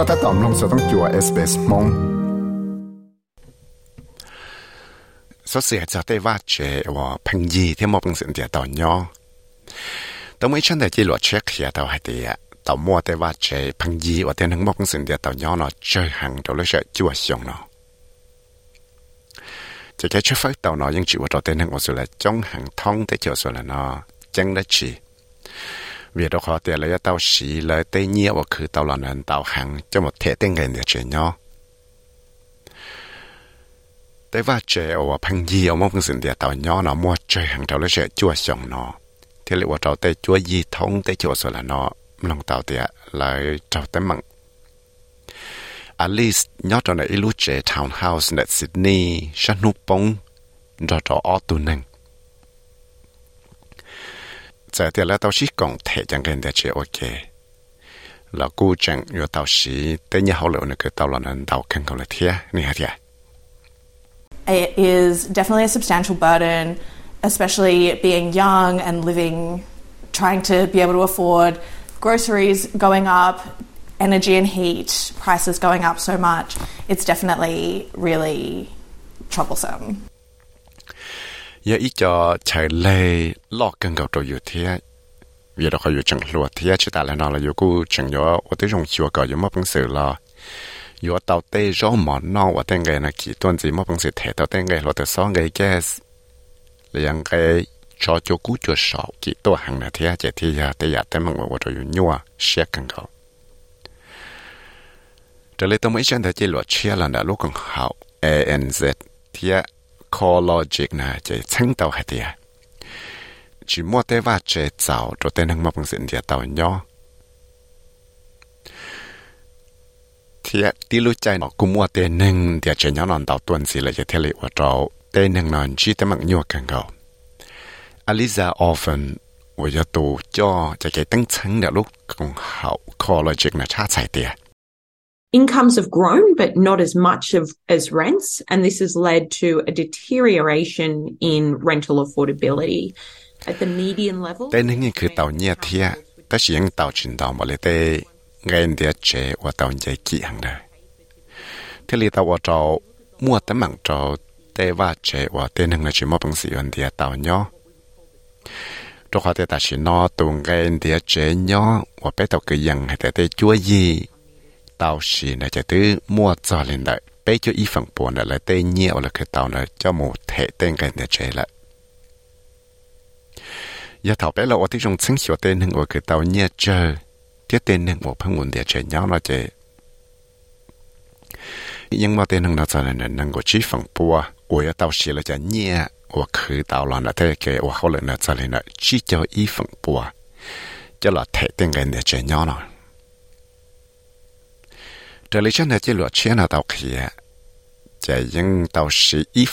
ก็ถ้าตอมลงสต้องจัวเอสเปสมง số sự cho tây vắt chế và phăng gì thì một bằng sự địa tàu nhỏ tao mới chân để chỉ luật check hiện tàu hai tỷ tàu mua tây vắt chế phăng gì và tên hàng một bằng sự địa tàu nhỏ nó chơi hàng đầu lấy sợ chua xong nó chỉ cái chế phát tàu nó nhưng chỉ vào tên hàng một sự là trong hàng thông tới chiều sự là nó chân đất chỉ vì đó khó tiền lấy tàu xí lấy tây nhiều và khử tàu là nên tàu hàng cho một thể tên ngày để chế nhỏ แต่ว่าเจอว่าพังยีเอามาเป็นสิ่งเดียวตอนย้อนเอามัวเจอหังเท่าไ vì đó khó tiền là tao xí là tây nhiêu và khử tao là nên hàng cho một thể tên người để chơi nhau tới và chơi ở và phăng gì ở mong sinh địa tao nhỏ mua chơi hàng tao lấy chơi chua xong nó. Thì liệu tao tây chua gì thông tây chua rồi là nó lòng tao tiệt lại tao tới mặn at least nhớ cho này ilu chơi townhouse tại Sydney, Shanupong, đó đó tu nâng. It is definitely a substantial burden, especially being young and living, trying to be able to afford groceries going up, energy and heat prices going up so much. It's definitely really troublesome. ยาอีจอใช่เลยลอกกันกับตัวอยู่เทียเวียเราเขาอยู่จังหลวดเทียชิตาแล้นอเราอยู่กูจังยอวัดที่รงชัวก็อนอยู่มอบังสือลออยู่เตาเต้ร้องหมอนนอกวัดเต้งไงนะขี่ต้นจีม่อปังสือเถเตาเต้งไงเราแต่ซ้องไงแกสเลี้ยงไงชอจูกูจูสอบกี่ตัวหังนะเทียเจทียแต่อยากแต่มึงว่าวัดอยู่ยัวเชียกันเขาจะเลยต้องไม่เช่นแต่จีหลวดเชียแล้วนะลูกของเขา ANZ เทีย call logic là chỉ chẳng tàu hay thì chỉ mua tê va chế tạo rồi tên hàng mà bằng sự địa tàu nhỏ thì đi lúc chạy nó cũng mua tiền nâng để chơi nhau nón tàu tuần gì là chỉ thế lệ của cháu tiền nâng nón chỉ tấm bằng nhiều càng cao Aliza often 我要读叫这个等层的路更好 college 呢差才点。 Incomes have grown, but not as much of, as rents, and this has led to a deterioration in rental affordability. At the median level, แต่นึงนี่คือเต่าเนี่ยเทียแต่เสียงเต่าจินเต่ามาเลยแต่ ngay địa chế và tàu dây kỹ hàng đời. Thế li tàu trò mua tấm mạng trò tê và chế và tên hàng là chỉ mua bằng sự ẩn địa tàu nhỏ. Trò khoa tê ta chỉ nó tùng ngay địa chế nhỏ và bé tàu cứ dần hay tê tê chúa gì. Tàu xì là chạy tứ mua cho lên đời. bây cho y phẳng buồn là tê nhiều là cái tàu này cho một thể tên ngay địa chạy lại. Giờ thảo bé là ở trong chính hiệu tên hàng ở cái tàu nhẹ chờ. Tiết tên nâng một phong nguồn địa chạy nhau là chạy. Nhưng mà tên nâng nó cho nên năng của chỉ phẳng bùa của tàu xì là chạy nhẹ và khử tàu là nó thế cái và hậu lần nó cho nên là chỉ cho y phẳng bùa cho là thể tên cái địa chạy nhau nó trở lại ý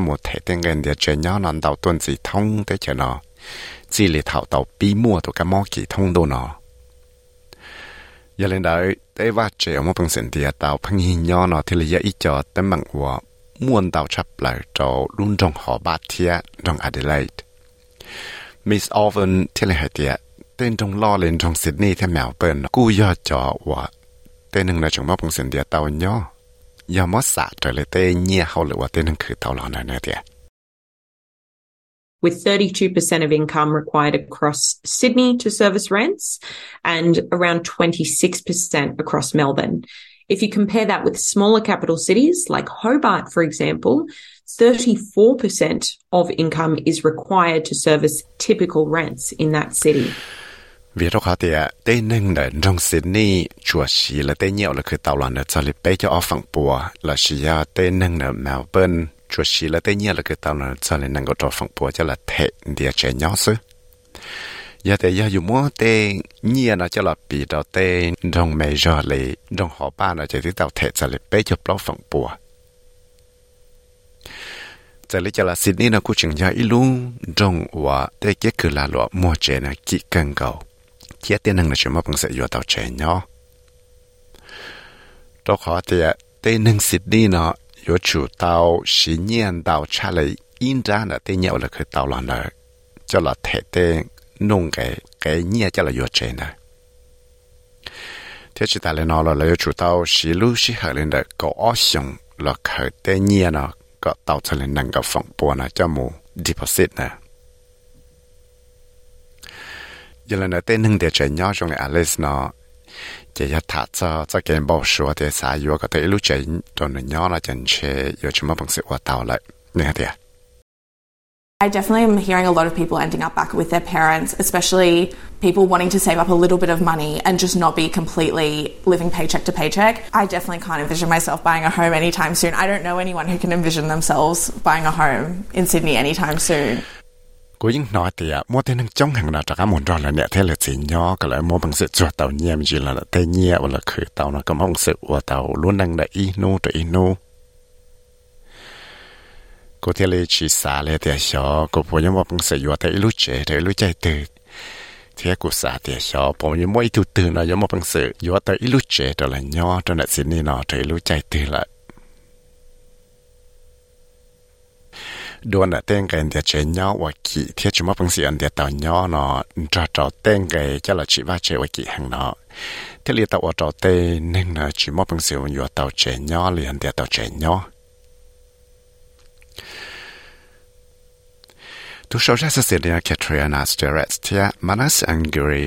một thông chỉ lì mua thông lên đấy, để va chế một bằng sinh địa tàu phăng hình nhỏ nó thì là giờ ít cho tấm bằng của muôn tàu lại cho luôn trong họ bát thia trong Adelaide. Miss Owen thì là hai tiệt, tên trong lo lên trong Sydney theo mèo bên cú giờ cho và tên hưng là trong một bằng sinh địa tàu nhỏ. Giờ mất xả trở lại tên nhẹ hậu lửa tên hưng khử tàu lò này nè tiệt. with 32% of income required across Sydney to service rents and around 26% across Melbourne. If you compare that with smaller capital cities like Hobart, for example, 34% of income is required to service typical rents in that city Vì đó khó tiệt, tên nâng là trong Sydney, chùa xí là tên nhiều làคือtàu lần là cho lý bế cho ở phẳng bùa, là xí ya tên nâng là Melbourne, chùa xí là tên nhiều làคือtàu lần cho lý nâng có cho phẳng bùa cho là thể địa chế nhỏ sư. Giờ thì giờ dùng mua tên nhiều là cho là bị đó tên trong mê giờ lì, trong họ ba là chỉ tới tàu thể cho lý bế cho bó phẳng bùa. Giờ lý cho là Sydney nó cũng chừng giờ ít luôn, trong và đây cái cứ là loại mua chế là kỹ cần cầu. Chia tiền năng là chúng mà bằng sẽ vô tàu trẻ nhỏ. Đó khó thì tên năng Sydney nó có chủ tàu xí nhiên tàu trả lời, in ra là tên nhau là khởi tàu là nó cho là thể tên nông cái cái nhia cho là vô trẻ nè thế chỉ tại nó là lấy chủ tàu xí lưu xí hợp lên được có ở xong là khởi tên nhiên nó có tàu trở lên năng gặp phòng bùa nè cho mù deposit nè I definitely am hearing a lot of people ending up back with their parents, especially people wanting to save up a little bit of money and just not be completely living paycheck to paycheck. I definitely can't envision myself buying a home anytime soon. I don't know anyone who can envision themselves buying a home in Sydney anytime soon. กูยิ่งน้อยเตียมัวเต่นึงจ้องหังนาจากมุนรอนแล้วเนี่ยเท่เลยสิย่อก็เลยมัวบังสือจวดเต่าเงียมจีละเตเงียวันละคือเต่านะก็มังสือว่าเต่าล้วนดังเดอีนูตัวอีนูกูเทเลยชีสาเลยเตียชอกูพยังว่าบังสือว่าเต่ลุเจเต่ลุเจตื่นเทียกูสาเตียชอผมยังไม่ตื่นตื่นนะยังมาบังสือว่าเต่ลุเจตัวละย่อตัวนั้นสินี่นอเต่ลุใจตื่นละ Cô những nói thì à, mua tên trong hàng nào cho các môn rồi là nhẹ thế là chỉ nhỏ cái lại mua bằng sự chuột tàu nhiêm gì là tên nhẹ hoặc là khử tàu nó có mong sự của tàu luôn năng là y nô cho y nô cô thì lấy chỉ xả lấy thì xó cô bố nhớ bằng sự của thấy lúc trẻ thấy lúc chạy từ thế cô xả thì xó bố nhớ mỗi thứ từ nó nhớ bằng sự của thấy lúc trẻ đó là nhỏ cho nên xin đi nó thấy lúc chạy từ lại đua nè tên cái địa chế nhỏ và kỳ thiết chúng mà bằng sự anh địa tàu nhỏ nó cho cho tên cái cho là chỉ va chế và kỳ hàng nó thế li tàu cho tên nên là chỉ mà bằng sự anh tàu chế nhỏ liền địa tàu chế nhỏ Tu sau ra sẽ đến Katrina Stewart tia Manas Angry